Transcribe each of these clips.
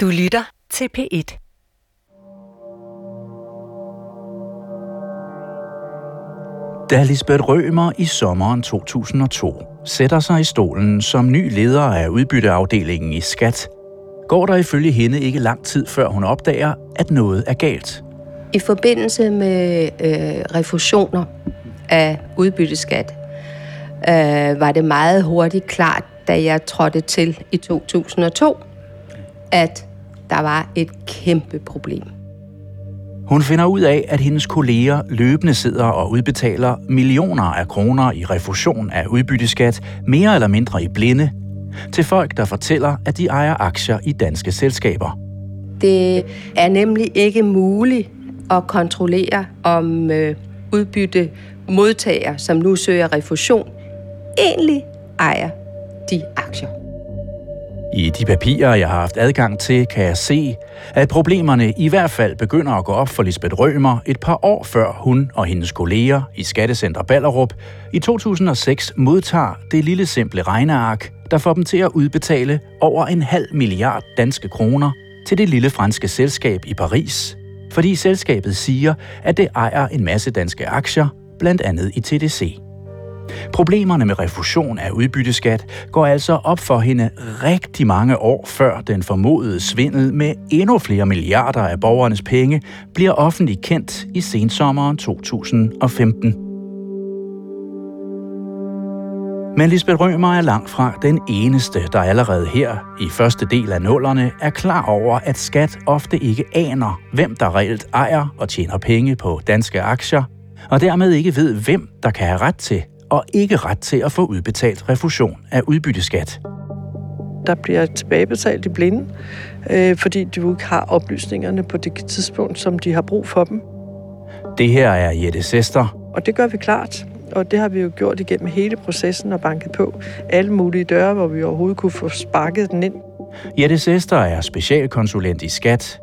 Du lytter til P1. Da Lisbeth Rømer i sommeren 2002 sætter sig i stolen som ny leder af udbytteafdelingen i Skat, går der ifølge hende ikke lang tid før hun opdager, at noget er galt. I forbindelse med øh, refusioner af udbytteskat, øh, var det meget hurtigt klart, da jeg trådte til i 2002, at der var et kæmpe problem. Hun finder ud af, at hendes kolleger løbende sidder og udbetaler millioner af kroner i refusion af udbytteskat, mere eller mindre i blinde, til folk, der fortæller, at de ejer aktier i danske selskaber. Det er nemlig ikke muligt at kontrollere, om øh, udbytte modtager, som nu søger refusion, egentlig ejer de aktier. I de papirer, jeg har haft adgang til, kan jeg se, at problemerne i hvert fald begynder at gå op for Lisbeth Rømer et par år før hun og hendes kolleger i Skattecenter Ballerup i 2006 modtager det lille simple regneark, der får dem til at udbetale over en halv milliard danske kroner til det lille franske selskab i Paris, fordi selskabet siger, at det ejer en masse danske aktier, blandt andet i TDC. Problemerne med refusion af udbytteskat går altså op for hende rigtig mange år før den formodede svindel med endnu flere milliarder af borgernes penge bliver offentligt kendt i sensommeren 2015. Men Lisbeth Rømer er langt fra den eneste, der allerede her i første del af nullerne er klar over, at skat ofte ikke aner, hvem der reelt ejer og tjener penge på danske aktier, og dermed ikke ved, hvem der kan have ret til og ikke ret til at få udbetalt refusion af udbytteskat. Der bliver tilbagebetalt i blinde, øh, fordi du ikke har oplysningerne på det tidspunkt, som de har brug for dem. Det her er Jette Sester. Og det gør vi klart, og det har vi jo gjort igennem hele processen og banket på alle mulige døre, hvor vi overhovedet kunne få sparket den ind. Jette Sester er specialkonsulent i Skat.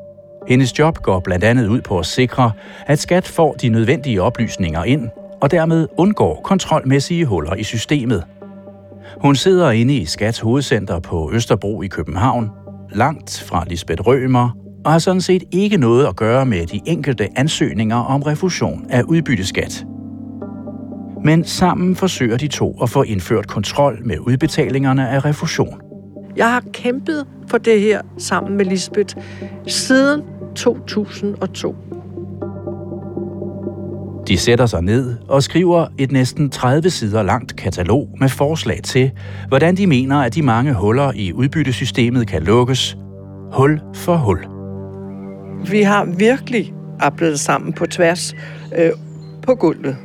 Hendes job går blandt andet ud på at sikre, at Skat får de nødvendige oplysninger ind, og dermed undgår kontrolmæssige huller i systemet. Hun sidder inde i Skats hovedcenter på Østerbro i København, langt fra Lisbeth Rømer, og har sådan set ikke noget at gøre med de enkelte ansøgninger om refusion af udbytteskat. Men sammen forsøger de to at få indført kontrol med udbetalingerne af refusion. Jeg har kæmpet for det her sammen med Lisbeth siden 2002. De sætter sig ned og skriver et næsten 30 sider langt katalog med forslag til, hvordan de mener, at de mange huller i udbyttesystemet kan lukkes. Hul for hul. Vi har virkelig arbejdet sammen på tværs øh, på gulvet.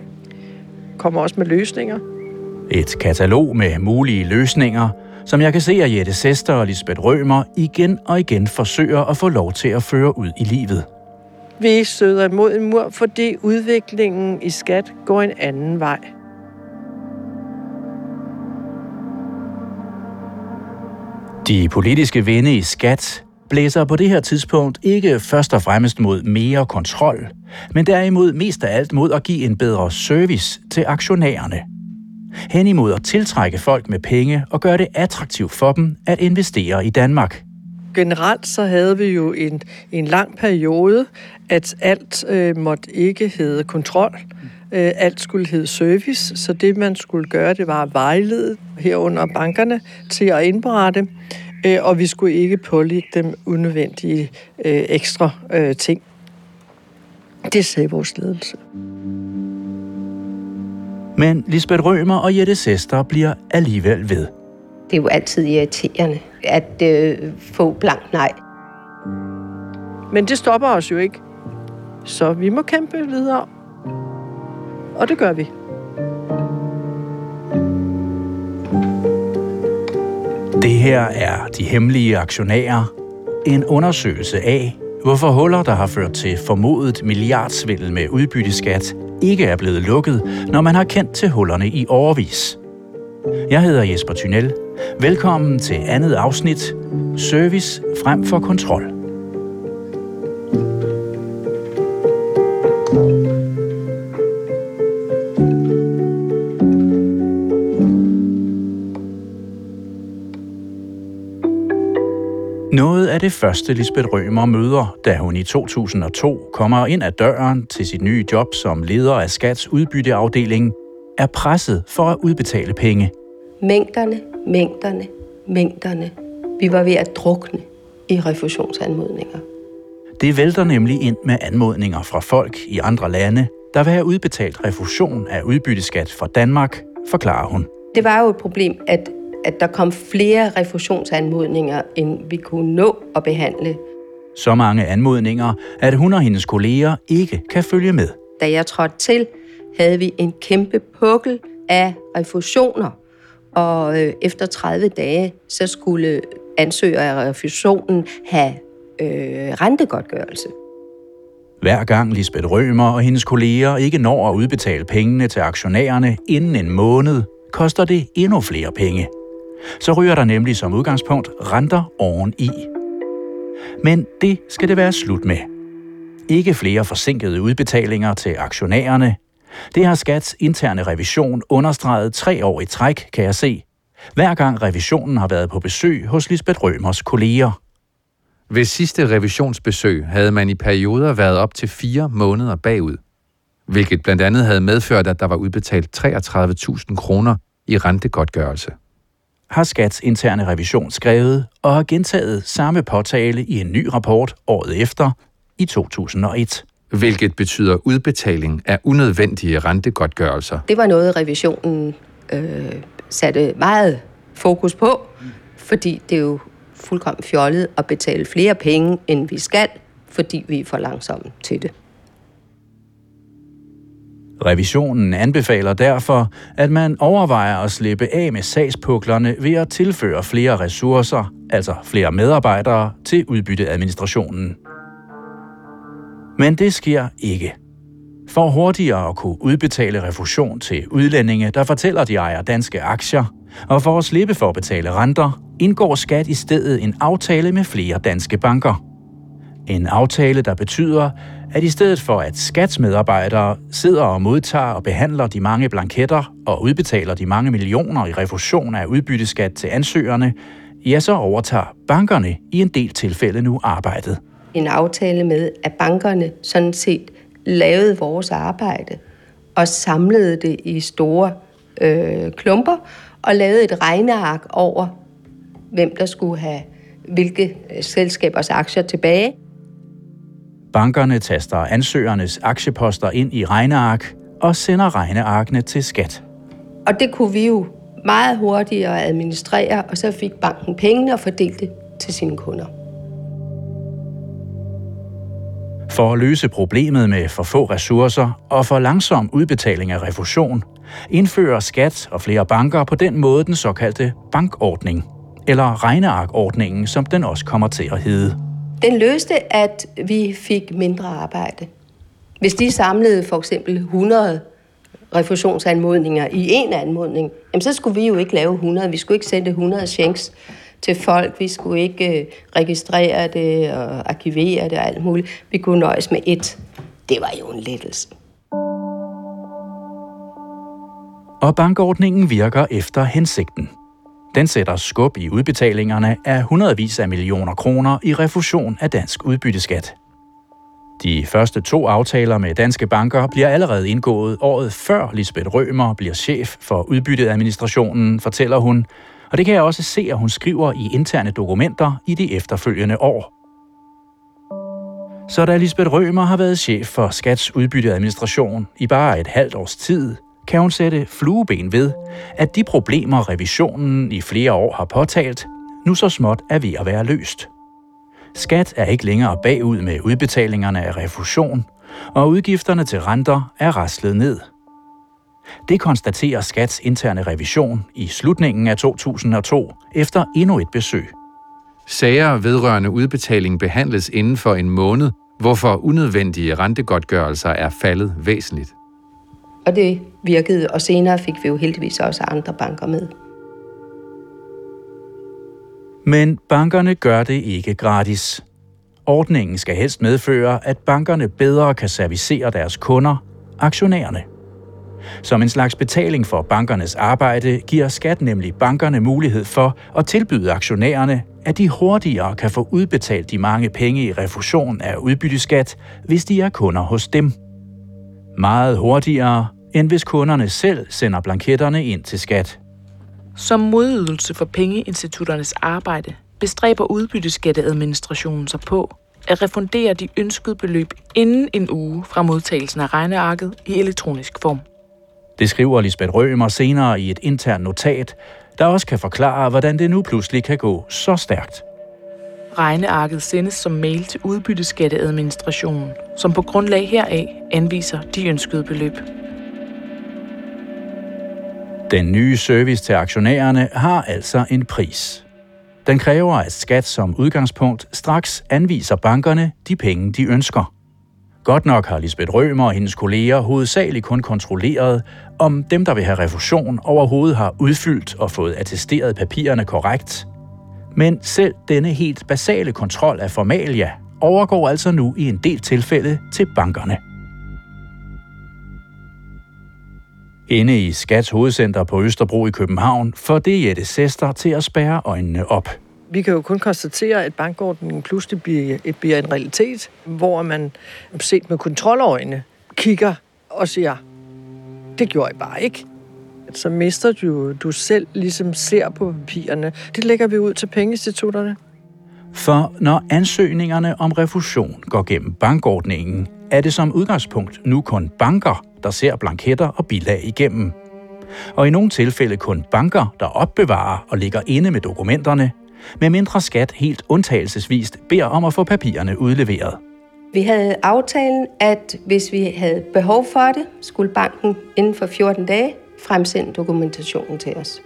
Kommer også med løsninger. Et katalog med mulige løsninger, som jeg kan se, at Jette Sester og Lisbeth Rømer igen og igen forsøger at få lov til at føre ud i livet. Vi støder imod en mur, fordi udviklingen i skat går en anden vej. De politiske vinde i skat blæser på det her tidspunkt ikke først og fremmest mod mere kontrol, men derimod mest af alt mod at give en bedre service til aktionærerne. Hen imod at tiltrække folk med penge og gøre det attraktivt for dem at investere i Danmark – generelt så havde vi jo en, en lang periode, at alt øh, måtte ikke hedde kontrol. Øh, alt skulle hedde service, så det man skulle gøre, det var at vejlede herunder bankerne til at indberette, øh, og vi skulle ikke pålægge dem unødvendige øh, ekstra øh, ting. Det sagde vores ledelse. Men Lisbeth Rømer og Jette Sester bliver alligevel ved. Det er jo altid irriterende at øh, få blank nej. Men det stopper os jo ikke. Så vi må kæmpe videre. Og det gør vi. Det her er De Hemmelige Aktionærer. En undersøgelse af, hvorfor huller, der har ført til formodet milliardsvindel med udbytteskat, ikke er blevet lukket, når man har kendt til hullerne i overvis. Jeg hedder Jesper Thynel. Velkommen til andet afsnit. Service frem for kontrol. Noget af det første Lisbeth Rømer møder, da hun i 2002 kommer ind ad døren til sit nye job som leder af Skats udbytteafdeling, er presset for at udbetale penge. Mængderne, mængderne, mængderne. Vi var ved at drukne i refusionsanmodninger. Det vælter nemlig ind med anmodninger fra folk i andre lande, der vil have udbetalt refusion af udbytteskat fra Danmark, forklarer hun. Det var jo et problem, at, at der kom flere refusionsanmodninger, end vi kunne nå at behandle. Så mange anmodninger, at hun og hendes kolleger ikke kan følge med. Da jeg trådte til, havde vi en kæmpe pukkel af refusioner, og øh, efter 30 dage, så skulle ansøger af refusionen have øh, rentegodtgørelse. Hver gang Lisbeth Rømer og hendes kolleger ikke når at udbetale pengene til aktionærerne inden en måned, koster det endnu flere penge. Så ryger der nemlig som udgangspunkt renter oveni. Men det skal det være slut med. Ikke flere forsinkede udbetalinger til aktionærerne. Det har Skats interne revision understreget tre år i træk, kan jeg se. Hver gang revisionen har været på besøg hos Lisbeth Rømers kolleger. Ved sidste revisionsbesøg havde man i perioder været op til fire måneder bagud, hvilket blandt andet havde medført, at der var udbetalt 33.000 kroner i rentegodtgørelse. Har Skats interne revision skrevet og har gentaget samme påtale i en ny rapport året efter i 2001 hvilket betyder udbetaling af unødvendige rentegodtgørelser. Det var noget, revisionen øh, satte meget fokus på, fordi det er jo fuldkommen fjollet at betale flere penge, end vi skal, fordi vi er for langsomme til det. Revisionen anbefaler derfor, at man overvejer at slippe af med sagspuklerne ved at tilføre flere ressourcer, altså flere medarbejdere, til udbytteadministrationen. Men det sker ikke. For hurtigere at kunne udbetale refusion til udlændinge, der fortæller, de ejer danske aktier, og for at slippe for at betale renter, indgår skat i stedet en aftale med flere danske banker. En aftale, der betyder, at i stedet for at skatsmedarbejdere sidder og modtager og behandler de mange blanketter og udbetaler de mange millioner i refusion af udbytteskat til ansøgerne, ja, så overtager bankerne i en del tilfælde nu arbejdet. En aftale med, at bankerne sådan set lavede vores arbejde og samlede det i store øh, klumper og lavede et regneark over, hvem der skulle have hvilke øh, selskabers aktier tilbage. Bankerne taster ansøgernes aktieposter ind i regneark og sender regnearkene til skat. Og det kunne vi jo meget hurtigere administrere, og så fik banken pengene og fordelte det til sine kunder. For at løse problemet med for få ressourcer og for langsom udbetaling af refusion, indfører skat og flere banker på den måde den såkaldte bankordning, eller regnearkordningen, som den også kommer til at hedde. Den løste, at vi fik mindre arbejde. Hvis de samlede for eksempel 100 refusionsanmodninger i en anmodning, jamen så skulle vi jo ikke lave 100. Vi skulle ikke sende 100 shanks til folk. Vi skulle ikke øh, registrere det og arkivere det og alt muligt. Vi kunne nøjes med et. Det var jo en lettelse. Og bankordningen virker efter hensigten. Den sætter skub i udbetalingerne af hundredvis af millioner kroner i refusion af dansk udbytteskat. De første to aftaler med danske banker bliver allerede indgået året før Lisbeth Rømer bliver chef for udbytteadministrationen, fortæller hun, og det kan jeg også se, at hun skriver i interne dokumenter i de efterfølgende år. Så da Lisbeth Rømer har været chef for Skats udbytteadministration i bare et halvt års tid, kan hun sætte flueben ved, at de problemer, revisionen i flere år har påtalt, nu så småt er ved at være løst. Skat er ikke længere bagud med udbetalingerne af refusion, og udgifterne til renter er raslet ned – det konstaterer Skats interne revision i slutningen af 2002 efter endnu et besøg. Sager vedrørende udbetaling behandles inden for en måned, hvorfor unødvendige rentegodtgørelser er faldet væsentligt. Og det virkede, og senere fik vi jo heldigvis også andre banker med. Men bankerne gør det ikke gratis. Ordningen skal helst medføre, at bankerne bedre kan servicere deres kunder, aktionærerne. Som en slags betaling for bankernes arbejde giver skat nemlig bankerne mulighed for at tilbyde aktionærerne, at de hurtigere kan få udbetalt de mange penge i refusion af udbytteskat, hvis de er kunder hos dem. Meget hurtigere, end hvis kunderne selv sender blanketterne ind til skat. Som modydelse for pengeinstitutternes arbejde bestræber udbytteskatteadministrationen sig på at refundere de ønskede beløb inden en uge fra modtagelsen af regnearket i elektronisk form. Det skriver Lisbeth Rømer senere i et internt notat, der også kan forklare, hvordan det nu pludselig kan gå så stærkt. Regnearket sendes som mail til udbytteskatteadministrationen, som på grundlag heraf anviser de ønskede beløb. Den nye service til aktionærerne har altså en pris. Den kræver, at skat som udgangspunkt straks anviser bankerne de penge, de ønsker. Godt nok har Lisbeth Rømer og hendes kolleger hovedsageligt kun kontrolleret, om dem, der vil have refusion, overhovedet har udfyldt og fået attesteret papirerne korrekt. Men selv denne helt basale kontrol af formalia overgår altså nu i en del tilfælde til bankerne. Inde i Skats hovedcenter på Østerbro i København får det Jette Sester til at spærre øjnene op. Vi kan jo kun konstatere, at bankordningen pludselig bliver, bliver en realitet, hvor man set med kontroløjne kigger og siger, det gjorde jeg bare ikke. Så mister du, du selv ligesom ser på papirerne. Det lægger vi ud til pengeinstitutterne. For når ansøgningerne om refusion går gennem bankordningen, er det som udgangspunkt nu kun banker, der ser blanketter og bilag igennem. Og i nogle tilfælde kun banker, der opbevarer og ligger inde med dokumenterne, med mindre skat helt undtagelsesvist beder om at få papirerne udleveret. Vi havde aftalen, at hvis vi havde behov for det, skulle banken inden for 14 dage fremsende dokumentationen til os.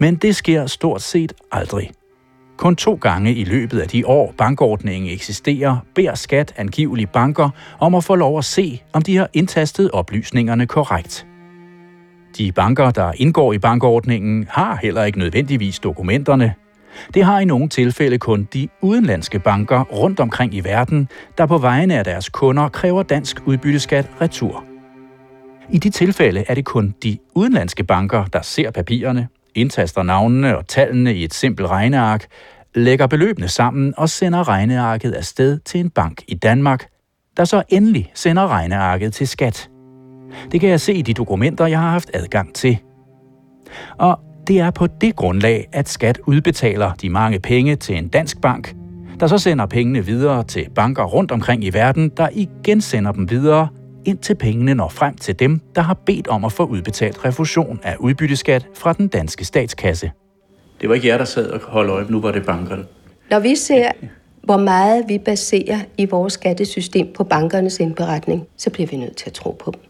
Men det sker stort set aldrig. Kun to gange i løbet af de år, bankordningen eksisterer, beder skat angivelige banker om at få lov at se, om de har indtastet oplysningerne korrekt. De banker, der indgår i bankordningen, har heller ikke nødvendigvis dokumenterne. Det har i nogle tilfælde kun de udenlandske banker rundt omkring i verden, der på vegne af deres kunder kræver dansk udbytteskat retur. I de tilfælde er det kun de udenlandske banker, der ser papirerne, indtaster navnene og tallene i et simpelt regneark, lægger beløbene sammen og sender regnearket afsted til en bank i Danmark, der så endelig sender regnearket til skat. Det kan jeg se i de dokumenter, jeg har haft adgang til. Og det er på det grundlag, at skat udbetaler de mange penge til en dansk bank, der så sender pengene videre til banker rundt omkring i verden, der igen sender dem videre, indtil pengene når frem til dem, der har bedt om at få udbetalt refusion af udbytteskat fra den danske statskasse. Det var ikke jer, der sad og holdt øje, nu var det bankerne. Når vi ser, hvor meget vi baserer i vores skattesystem på bankernes indberetning, så bliver vi nødt til at tro på dem.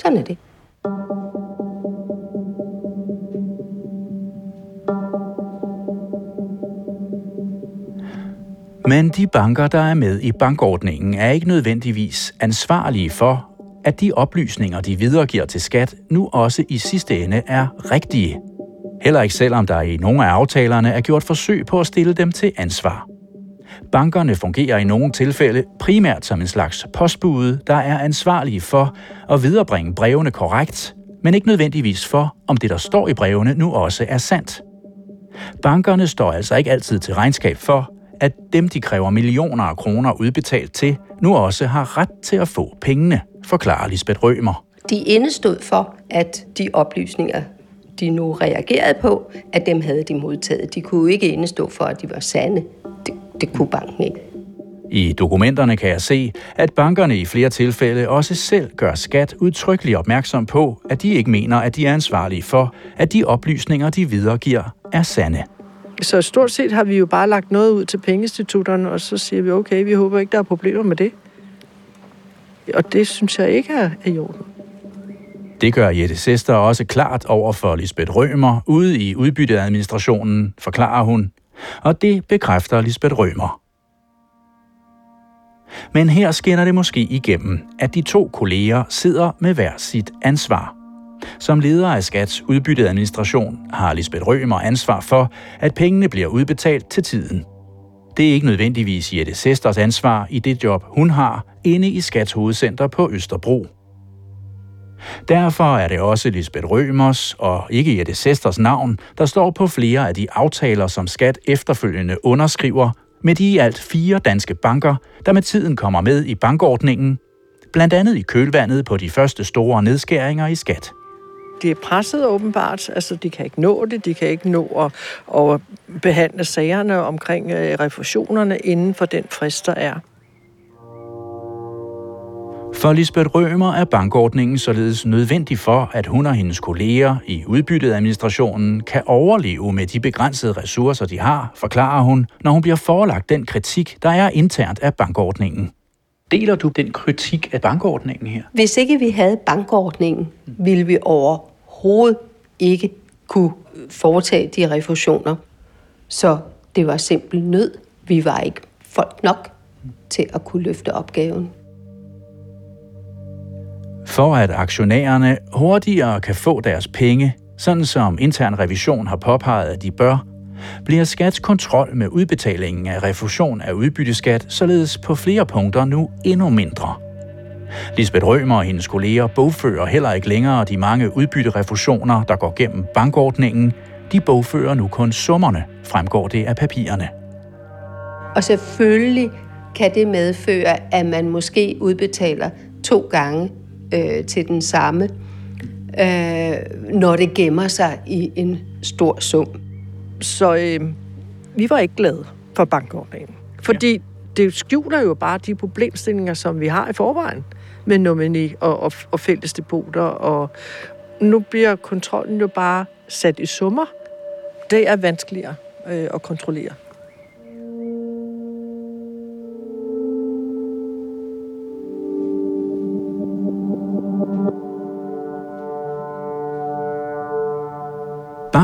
Sådan er det. Men de banker, der er med i bankordningen, er ikke nødvendigvis ansvarlige for, at de oplysninger, de videregiver til skat, nu også i sidste ende er rigtige. Heller ikke selvom der i nogle af aftalerne er gjort forsøg på at stille dem til ansvar. Bankerne fungerer i nogle tilfælde primært som en slags postbude, der er ansvarlige for at viderebringe brevene korrekt, men ikke nødvendigvis for, om det, der står i brevene, nu også er sandt. Bankerne står altså ikke altid til regnskab for, at dem, de kræver millioner af kroner udbetalt til, nu også har ret til at få pengene, forklarer Lisbeth Rømer. De indestod for, at de oplysninger, de nu reagerede på, at dem havde de modtaget. De kunne ikke indestå for, at de var sande. Det, kunne banken ikke. I dokumenterne kan jeg se, at bankerne i flere tilfælde også selv gør skat udtrykkeligt opmærksom på, at de ikke mener, at de er ansvarlige for, at de oplysninger, de videregiver, er sande. Så stort set har vi jo bare lagt noget ud til pengeinstitutterne, og så siger vi, okay, vi håber ikke, der er problemer med det. Og det synes jeg ikke er, i orden. Det gør Jette Sester også klart over for Lisbeth Rømer ude i udbytteadministrationen, forklarer hun. Og det bekræfter Lisbeth Rømer. Men her skinner det måske igennem, at de to kolleger sidder med hver sit ansvar. Som leder af Skats udbytteadministration har Lisbeth Rømer ansvar for, at pengene bliver udbetalt til tiden. Det er ikke nødvendigvis Jette Sesters ansvar i det job, hun har inde i Skats hovedcenter på Østerbro. Derfor er det også Lisbeth Rømers og ikke Jette Sesters navn, der står på flere af de aftaler, som Skat efterfølgende underskriver med de i alt fire danske banker, der med tiden kommer med i bankordningen, blandt andet i kølvandet på de første store nedskæringer i skat. De er presset åbenbart, altså de kan ikke nå det, de kan ikke nå at, at behandle sagerne omkring øh, refusionerne inden for den frist, der er. For Lisbeth Rømer er bankordningen således nødvendig for, at hun og hendes kolleger i udbyttet administrationen kan overleve med de begrænsede ressourcer, de har, forklarer hun, når hun bliver forelagt den kritik, der er internt af bankordningen. Deler du den kritik af bankordningen her? Hvis ikke vi havde bankordningen, ville vi overhovedet ikke kunne foretage de refusioner. Så det var simpel nød. Vi var ikke folk nok til at kunne løfte opgaven. For at aktionærerne hurtigere kan få deres penge, sådan som intern revision har påpeget, at de bør, bliver Skats kontrol med udbetalingen af refusion af udbytteskat således på flere punkter nu endnu mindre. Lisbeth Rømer og hendes kolleger bogfører heller ikke længere de mange udbytterefusioner, der går gennem bankordningen. De bogfører nu kun summerne, fremgår det af papirerne. Og selvfølgelig kan det medføre, at man måske udbetaler to gange øh, til den samme, øh, når det gemmer sig i en stor sum. Så øh, vi var ikke glade for bankordningen. Fordi ja. det skjuler jo bare de problemstillinger, som vi har i forvejen med nomini og, og, og fælles depoter. Og nu bliver kontrollen jo bare sat i summer. Det er vanskeligere øh, at kontrollere.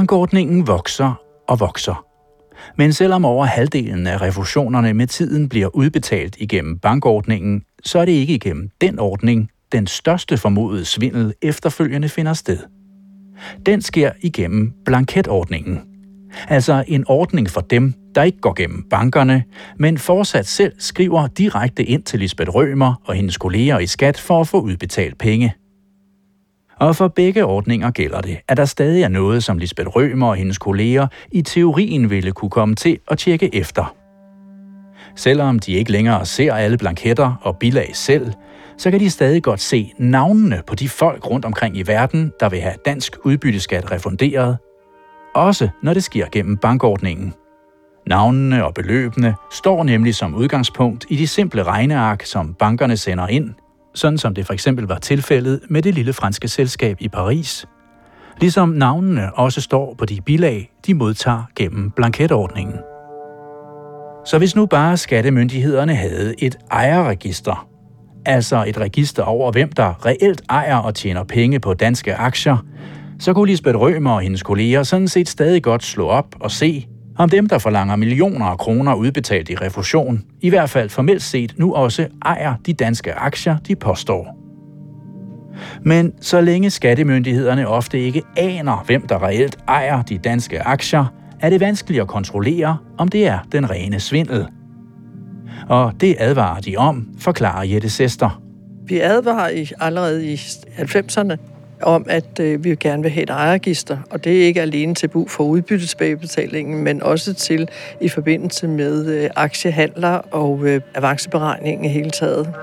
Bankordningen vokser og vokser. Men selvom over halvdelen af refusionerne med tiden bliver udbetalt igennem bankordningen, så er det ikke igennem den ordning, den største formodede svindel efterfølgende finder sted. Den sker igennem blanketordningen. Altså en ordning for dem, der ikke går gennem bankerne, men fortsat selv skriver direkte ind til Lisbeth Rømer og hendes kolleger i skat for at få udbetalt penge – og for begge ordninger gælder det, at der stadig er noget, som Lisbeth Rømer og hendes kolleger i teorien ville kunne komme til at tjekke efter. Selvom de ikke længere ser alle blanketter og bilag selv, så kan de stadig godt se navnene på de folk rundt omkring i verden, der vil have dansk udbytteskat refunderet, også når det sker gennem bankordningen. Navnene og beløbene står nemlig som udgangspunkt i de simple regneark, som bankerne sender ind sådan som det for eksempel var tilfældet med det lille franske selskab i Paris. Ligesom navnene også står på de bilag, de modtager gennem blanketordningen. Så hvis nu bare skattemyndighederne havde et ejerregister, altså et register over hvem der reelt ejer og tjener penge på danske aktier, så kunne Lisbeth Rømer og hendes kolleger sådan set stadig godt slå op og se, om dem, der forlanger millioner af kroner udbetalt i refusion, i hvert fald formelt set nu også ejer de danske aktier, de påstår. Men så længe skattemyndighederne ofte ikke aner, hvem der reelt ejer de danske aktier, er det vanskeligt at kontrollere, om det er den rene svindel. Og det advarer de om, forklarer Jette Sester. Vi advarer i, allerede i 90'erne om, at øh, vi gerne vil have et ejerregister, og det er ikke alene til brug for udbyttesbagebetalingen, men også til i forbindelse med øh, aktiehandler og øh, avanceberegning i hele taget.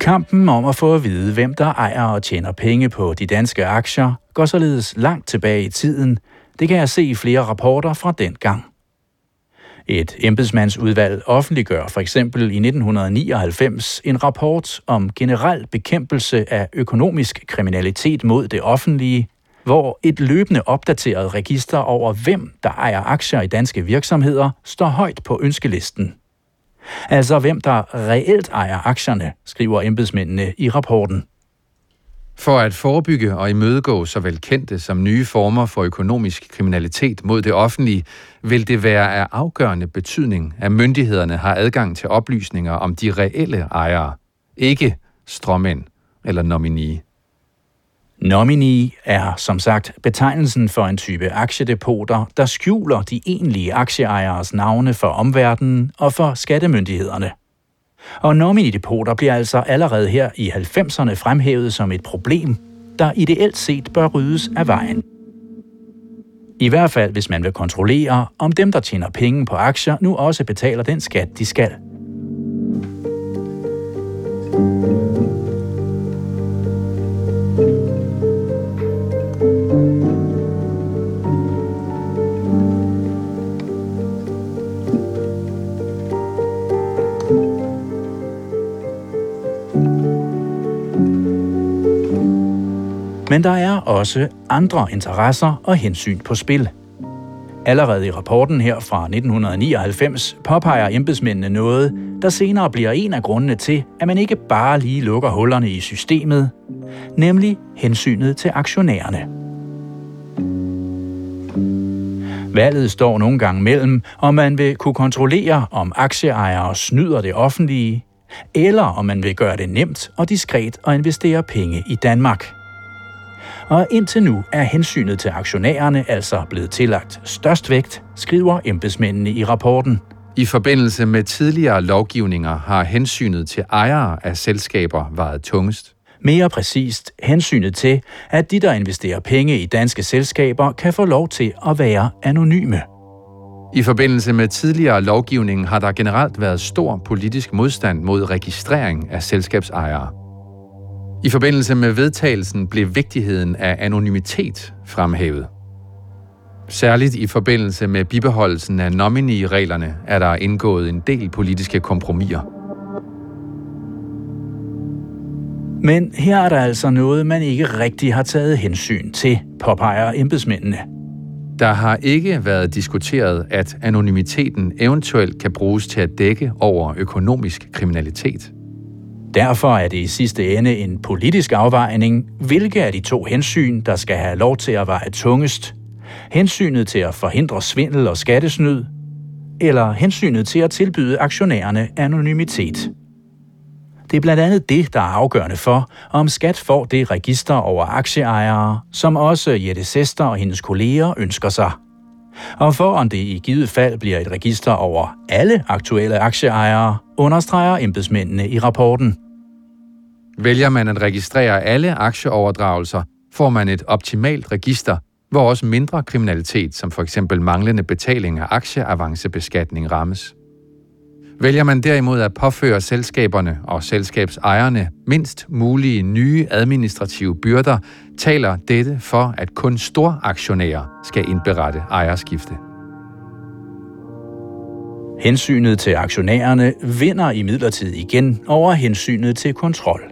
Kampen om at få at vide, hvem der ejer og tjener penge på de danske aktier, går således langt tilbage i tiden. Det kan jeg se i flere rapporter fra den gang. Et embedsmandsudvalg offentliggør for eksempel i 1999 en rapport om generel bekæmpelse af økonomisk kriminalitet mod det offentlige, hvor et løbende opdateret register over hvem der ejer aktier i danske virksomheder står højt på ønskelisten. Altså hvem der reelt ejer aktierne, skriver embedsmændene i rapporten. For at forebygge og imødegå såvel kendte som nye former for økonomisk kriminalitet mod det offentlige, vil det være af afgørende betydning, at myndighederne har adgang til oplysninger om de reelle ejere, ikke stråmænd eller nominee. Nominee er som sagt betegnelsen for en type aktiedepoter, der skjuler de egentlige aktieejeres navne for omverdenen og for skattemyndighederne. Og nominidepoter bliver altså allerede her i 90'erne fremhævet som et problem, der ideelt set bør ryddes af vejen. I hvert fald, hvis man vil kontrollere, om dem, der tjener penge på aktier, nu også betaler den skat, de skal. Men der er også andre interesser og hensyn på spil. Allerede i rapporten her fra 1999 påpeger embedsmændene noget, der senere bliver en af grundene til, at man ikke bare lige lukker hullerne i systemet, nemlig hensynet til aktionærerne. Valget står nogle gange mellem, om man vil kunne kontrollere, om aktieejere snyder det offentlige, eller om man vil gøre det nemt og diskret at investere penge i Danmark og indtil nu er hensynet til aktionærerne altså blevet tillagt størst vægt, skriver embedsmændene i rapporten. I forbindelse med tidligere lovgivninger har hensynet til ejere af selskaber været tungest. Mere præcist hensynet til, at de, der investerer penge i danske selskaber, kan få lov til at være anonyme. I forbindelse med tidligere lovgivning har der generelt været stor politisk modstand mod registrering af selskabsejere. I forbindelse med vedtagelsen blev vigtigheden af anonymitet fremhævet. Særligt i forbindelse med bibeholdelsen af nominee-reglerne er der indgået en del politiske kompromiser. Men her er der altså noget, man ikke rigtig har taget hensyn til, påpeger embedsmændene. Der har ikke været diskuteret, at anonymiteten eventuelt kan bruges til at dække over økonomisk kriminalitet. Derfor er det i sidste ende en politisk afvejning, hvilke af de to hensyn, der skal have lov til at veje tungest. Hensynet til at forhindre svindel og skattesnyd, eller hensynet til at tilbyde aktionærerne anonymitet. Det er blandt andet det, der er afgørende for, om skat får det register over aktieejere, som også Jette Sester og hendes kolleger ønsker sig. Og for om det i givet fald bliver et register over alle aktuelle aktieejere, understreger embedsmændene i rapporten. Vælger man at registrere alle aktieoverdragelser, får man et optimalt register, hvor også mindre kriminalitet, som for eksempel manglende betaling af aktieavancebeskatning rammes. Vælger man derimod at påføre selskaberne og selskabsejerne mindst mulige nye administrative byrder, taler dette for, at kun storaktionærer skal indberette ejerskifte. Hensynet til aktionærerne vinder i midlertid igen over hensynet til kontrol.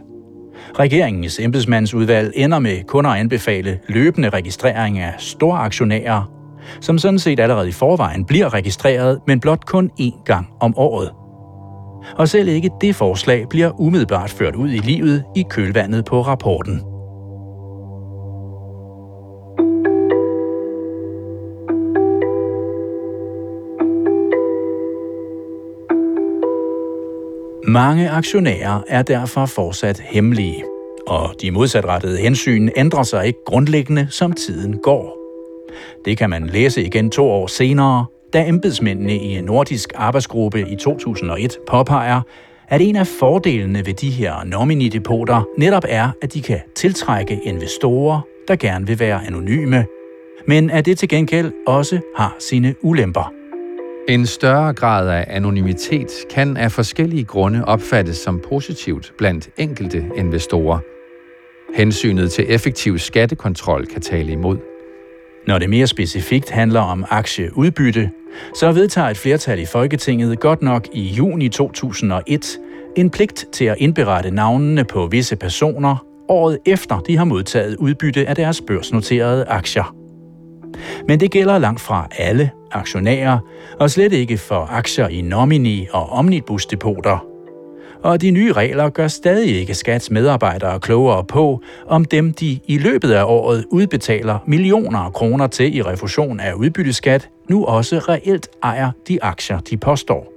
Regeringens embedsmandsudvalg ender med kun at anbefale løbende registrering af store aktionærer, som sådan set allerede i forvejen bliver registreret, men blot kun én gang om året. Og selv ikke det forslag bliver umiddelbart ført ud i livet i kølvandet på rapporten. Mange aktionærer er derfor fortsat hemmelige, og de modsatrettede hensyn ændrer sig ikke grundlæggende, som tiden går. Det kan man læse igen to år senere, da embedsmændene i en nordisk arbejdsgruppe i 2001 påpeger, at en af fordelene ved de her nominidepoter netop er, at de kan tiltrække investorer, der gerne vil være anonyme, men at det til gengæld også har sine ulemper. En større grad af anonymitet kan af forskellige grunde opfattes som positivt blandt enkelte investorer. Hensynet til effektiv skattekontrol kan tale imod. Når det mere specifikt handler om aktieudbytte, så vedtager et flertal i Folketinget godt nok i juni 2001 en pligt til at indberette navnene på visse personer året efter de har modtaget udbytte af deres børsnoterede aktier. Men det gælder langt fra alle aktionærer, og slet ikke for aktier i nomini- og omnibusdepoter. Og de nye regler gør stadig ikke skats medarbejdere klogere på, om dem de i løbet af året udbetaler millioner af kroner til i refusion af udbytteskat, nu også reelt ejer de aktier, de påstår.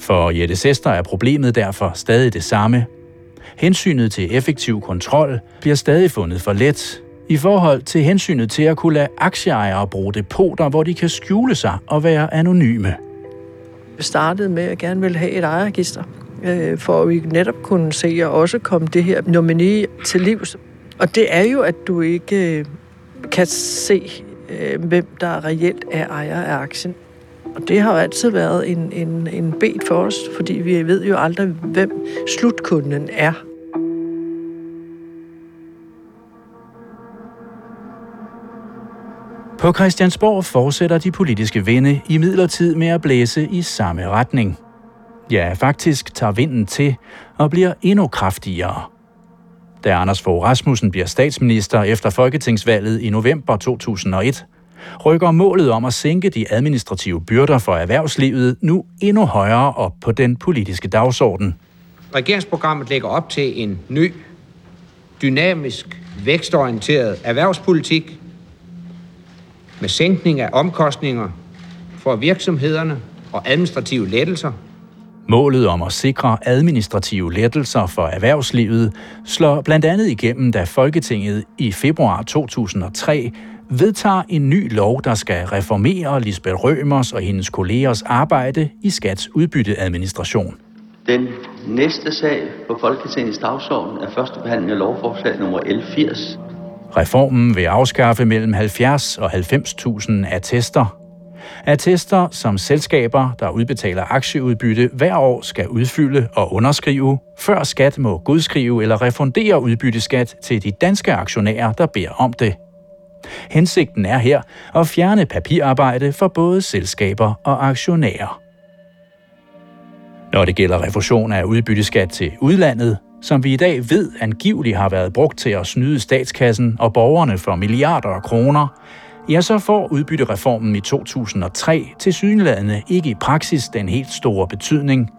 For Jette Sester er problemet derfor stadig det samme. Hensynet til effektiv kontrol bliver stadig fundet for let, i forhold til hensynet til at kunne lade aktieejere bruge depoter, hvor de kan skjule sig og være anonyme. Vi startede med at gerne ville have et ejerregister øh, for at vi netop kunne se og også komme det her nomini til livs. Og det er jo, at du ikke øh, kan se, øh, hvem der reelt er ejer af aktien. Og det har jo altid været en, en, en bed for os, fordi vi ved jo aldrig, hvem slutkunden er. På Christiansborg fortsætter de politiske vinde i midlertid med at blæse i samme retning. Ja, faktisk tager vinden til og bliver endnu kraftigere. Da Anders Fogh Rasmussen bliver statsminister efter folketingsvalget i november 2001, rykker målet om at sænke de administrative byrder for erhvervslivet nu endnu højere op på den politiske dagsorden. Regeringsprogrammet lægger op til en ny, dynamisk, vækstorienteret erhvervspolitik med sænkning af omkostninger for virksomhederne og administrative lettelser. Målet om at sikre administrative lettelser for erhvervslivet slår blandt andet igennem, da Folketinget i februar 2003 vedtager en ny lov, der skal reformere Lisbeth Rømers og hendes kollegers arbejde i Skats udbytteadministration. Den næste sag på Folketingets dagsorden er første behandling af lovforslag nummer L80. Reformen vil afskaffe mellem 70 og 90.000 attester. Attester, som selskaber, der udbetaler aktieudbytte hver år skal udfylde og underskrive, før skat må godskrive eller refundere udbytteskat til de danske aktionærer, der beder om det. Hensigten er her at fjerne papirarbejde for både selskaber og aktionærer. Når det gælder refusion af udbytteskat til udlandet, som vi i dag ved angiveligt har været brugt til at snyde statskassen og borgerne for milliarder af kroner, ja, så får udbyttereformen i 2003 til synlædende ikke i praksis den helt store betydning.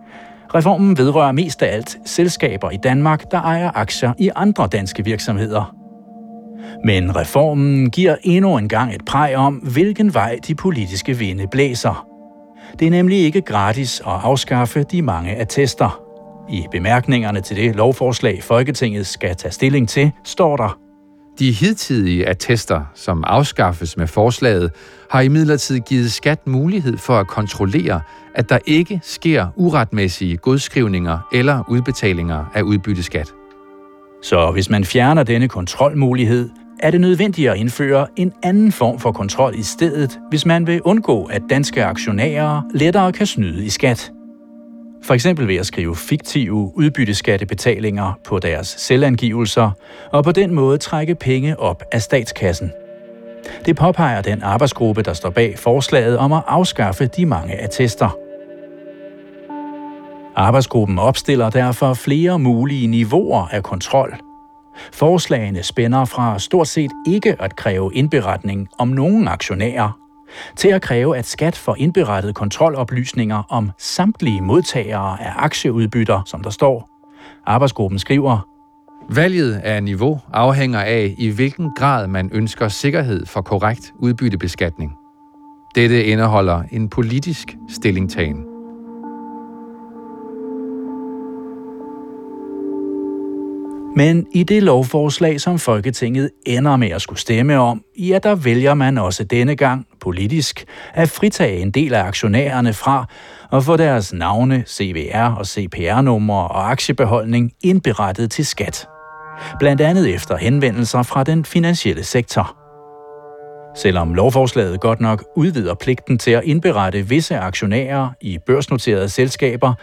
Reformen vedrører mest af alt selskaber i Danmark, der ejer aktier i andre danske virksomheder. Men reformen giver endnu en gang et præg om, hvilken vej de politiske vinde blæser. Det er nemlig ikke gratis at afskaffe de mange attester. I bemærkningerne til det lovforslag, Folketinget skal tage stilling til, står der, de hidtidige attester, som afskaffes med forslaget, har imidlertid givet skat mulighed for at kontrollere, at der ikke sker uretmæssige godskrivninger eller udbetalinger af udbytteskat. Så hvis man fjerner denne kontrolmulighed, er det nødvendigt at indføre en anden form for kontrol i stedet, hvis man vil undgå, at danske aktionærer lettere kan snyde i skat. For eksempel ved at skrive fiktive udbytteskattebetalinger på deres selvangivelser, og på den måde trække penge op af statskassen. Det påpeger den arbejdsgruppe, der står bag forslaget om at afskaffe de mange attester. Arbejdsgruppen opstiller derfor flere mulige niveauer af kontrol. Forslagene spænder fra stort set ikke at kræve indberetning om nogen aktionærer, til at kræve, at skat får indberettet kontroloplysninger om samtlige modtagere af aktieudbytter, som der står. Arbejdsgruppen skriver, Valget af niveau afhænger af, i hvilken grad man ønsker sikkerhed for korrekt udbyttebeskatning. Dette indeholder en politisk stillingtagen. Men i det lovforslag, som Folketinget ender med at skulle stemme om, ja, der vælger man også denne gang politisk at fritage en del af aktionærerne fra at få deres navne, CVR og CPR-numre og aktiebeholdning indberettet til skat. Blandt andet efter henvendelser fra den finansielle sektor. Selvom lovforslaget godt nok udvider pligten til at indberette visse aktionærer i børsnoterede selskaber,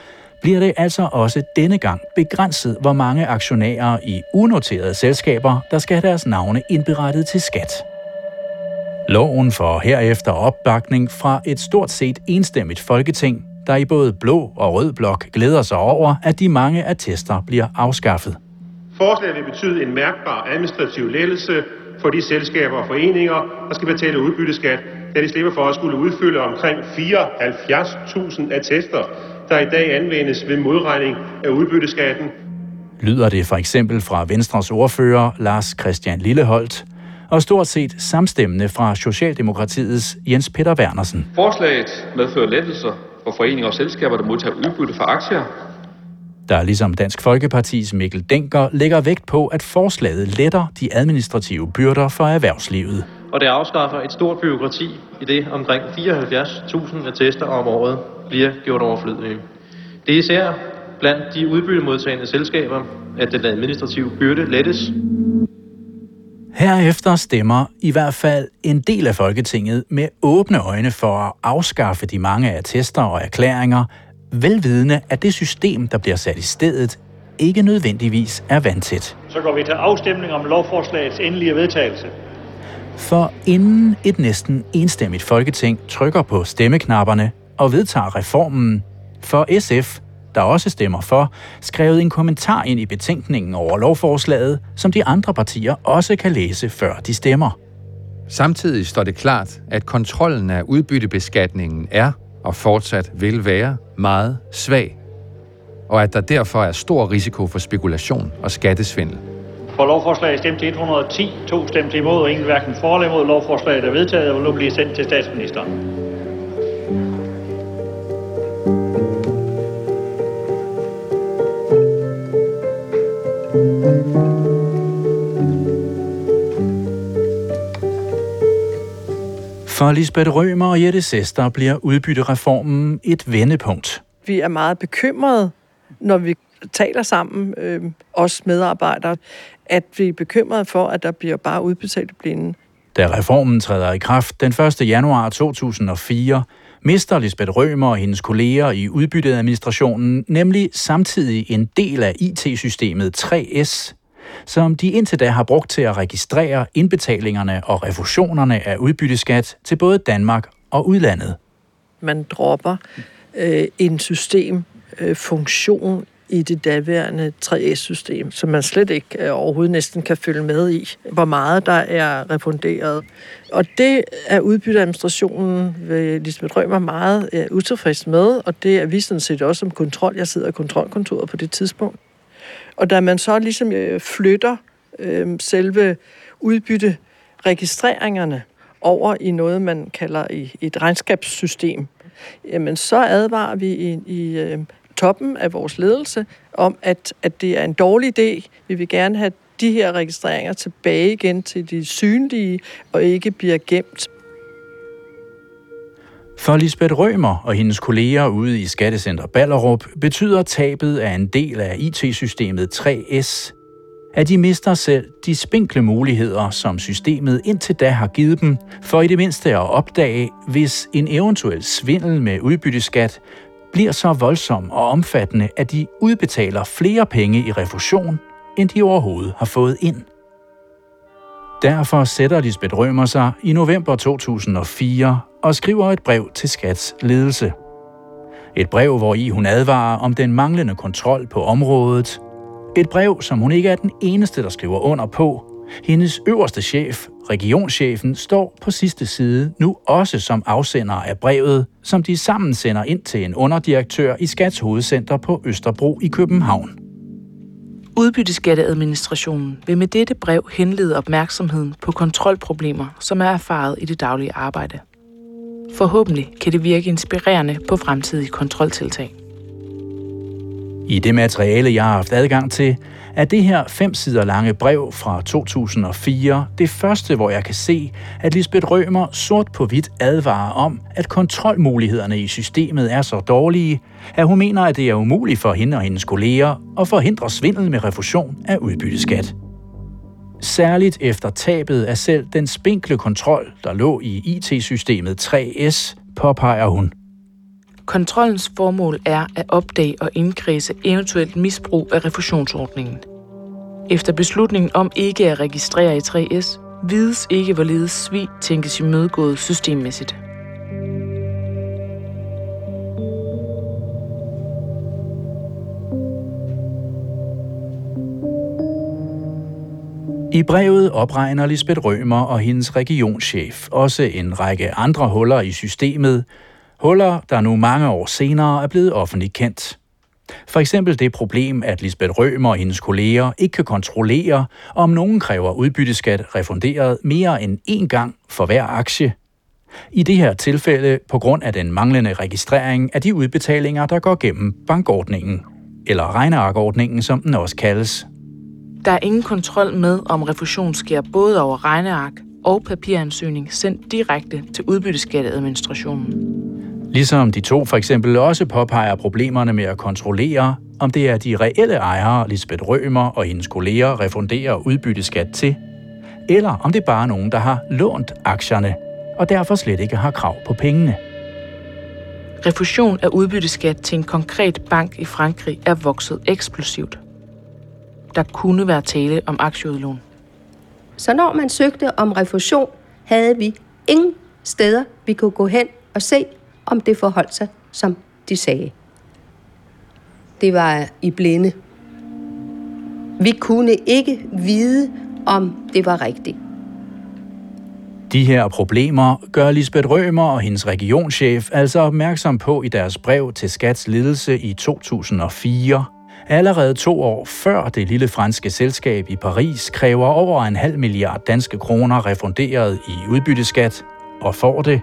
bliver det altså også denne gang begrænset, hvor mange aktionærer i unoterede selskaber, der skal have deres navne indberettet til skat. Loven får herefter opbakning fra et stort set enstemmigt folketing, der i både blå og rød blok glæder sig over, at de mange attester bliver afskaffet. Forslaget vil betyde en mærkbar administrativ lettelse for de selskaber og foreninger, der skal betale udbytteskat, da de slipper for at skulle udfylde omkring 74.000 attester, der i dag anvendes ved modregning af udbytteskatten. Lyder det for eksempel fra Venstres ordfører Lars Christian Lilleholdt, og stort set samstemmende fra Socialdemokratiets Jens Peter Wernersen. Forslaget medfører lettelser for foreninger og selskaber, der modtager udbytte for aktier, der ligesom Dansk Folkepartis Mikkel Denker lægger vægt på, at forslaget letter de administrative byrder for erhvervslivet. Og det afskaffer et stort byråkrati i det omkring 74.000 attester om året bliver gjort overflødige. Det er især blandt de udbyttemodtagende selskaber, at den administrative byrde lettes. Herefter stemmer i hvert fald en del af Folketinget med åbne øjne for at afskaffe de mange attester og erklæringer, velvidende at det system, der bliver sat i stedet, ikke nødvendigvis er vandtæt. Så går vi til afstemning om lovforslagets endelige vedtagelse. For inden et næsten enstemmigt Folketing trykker på stemmeknapperne og vedtager reformen, for SF, der også stemmer for, skrevet en kommentar ind i betænkningen over lovforslaget, som de andre partier også kan læse, før de stemmer. Samtidig står det klart, at kontrollen af udbyttebeskatningen er og fortsat vil være meget svag, og at der derfor er stor risiko for spekulation og skattesvindel. For lovforslaget stemte 110, to stemte imod, og ingen hverken for eller imod lovforslaget er vedtaget og vil nu blive sendt til statsministeren. For Lisbeth Rømer og Jette Sester bliver udbyttereformen et vendepunkt. Vi er meget bekymrede, når vi taler sammen, øh, os medarbejdere, at vi er bekymrede for, at der bliver bare udbetalt blinde. Da reformen træder i kraft den 1. januar 2004, mister Lisbeth Rømer og hendes kolleger i udbytteadministrationen nemlig samtidig en del af IT-systemet 3S, som de indtil da har brugt til at registrere indbetalingerne og refusionerne af udbytteskat til både Danmark og udlandet. Man dropper øh, en systemfunktion øh, i det daværende 3S-system, som man slet ikke øh, overhovedet næsten kan følge med i, hvor meget der er refunderet. Og det er udbytteadministrationen ved Lisbeth Rømer meget øh, utilfreds med, og det er vi sådan set også som kontrol. Jeg sidder i kontrolkontoret på det tidspunkt. Og da man så ligesom øh, flytter øh, selve udbytteregistreringerne over i noget, man kalder i et regnskabssystem, jamen så advarer vi i, i øh, toppen af vores ledelse om, at, at det er en dårlig idé. Vi vil gerne have de her registreringer tilbage igen til de synlige og ikke bliver gemt. For Lisbeth Rømer og hendes kolleger ude i Skattecenter Ballerup betyder tabet af en del af IT-systemet 3S, at de mister selv de spinkle muligheder, som systemet indtil da har givet dem, for i det mindste at opdage, hvis en eventuel svindel med udbytteskat bliver så voldsom og omfattende, at de udbetaler flere penge i refusion, end de overhovedet har fået ind. Derfor sætter Lisbeth Rømer sig i november 2004 og skriver et brev til Skats ledelse. Et brev, hvor i hun advarer om den manglende kontrol på området. Et brev, som hun ikke er den eneste, der skriver under på. Hendes øverste chef, regionschefen, står på sidste side nu også som afsender af brevet, som de sammen sender ind til en underdirektør i Skats hovedcenter på Østerbro i København. Udbytteskatteadministrationen vil med dette brev henlede opmærksomheden på kontrolproblemer, som er erfaret i det daglige arbejde. Forhåbentlig kan det virke inspirerende på fremtidige kontroltiltag. I det materiale, jeg har haft adgang til, er det her fem sider lange brev fra 2004 det første, hvor jeg kan se, at Lisbeth Rømer sort på hvidt advarer om, at kontrolmulighederne i systemet er så dårlige, at hun mener, at det er umuligt for hende og hendes kolleger at forhindre svindel med refusion af udbytteskat. Særligt efter tabet af selv den spinkle kontrol, der lå i IT-systemet 3S, påpeger hun. Kontrollens formål er at opdage og indkredse eventuelt misbrug af refusionsordningen. Efter beslutningen om ikke at registrere i 3S, vides ikke, hvorledes svig tænkes imødegået systemmæssigt. I brevet opregner Lisbeth Rømer og hendes regionschef også en række andre huller i systemet, huller, der nu mange år senere er blevet offentligt kendt. For eksempel det problem, at Lisbeth Rømer og hendes kolleger ikke kan kontrollere, om nogen kræver udbytteskat refunderet mere end én gang for hver aktie. I det her tilfælde på grund af den manglende registrering af de udbetalinger, der går gennem bankordningen, eller regnearkordningen, som den også kaldes. Der er ingen kontrol med, om refusion sker både over regneark og papiransøgning sendt direkte til udbytteskatteadministrationen. Ligesom de to for eksempel også påpeger problemerne med at kontrollere, om det er de reelle ejere, Lisbeth Rømer og hendes kolleger, refunderer udbytteskat til, eller om det er bare nogen, der har lånt aktierne og derfor slet ikke har krav på pengene. Refusion af udbytteskat til en konkret bank i Frankrig er vokset eksplosivt. Der kunne være tale om aktieudlån. Så når man søgte om refusion, havde vi ingen steder, vi kunne gå hen og se, om det forholdt sig, som de sagde. Det var i blinde. Vi kunne ikke vide, om det var rigtigt. De her problemer gør Lisbeth Rømer og hendes regionschef altså opmærksom på i deres brev til Skats ledelse i 2004. Allerede to år før det lille franske selskab i Paris kræver over en halv milliard danske kroner refunderet i udbytteskat, og får det.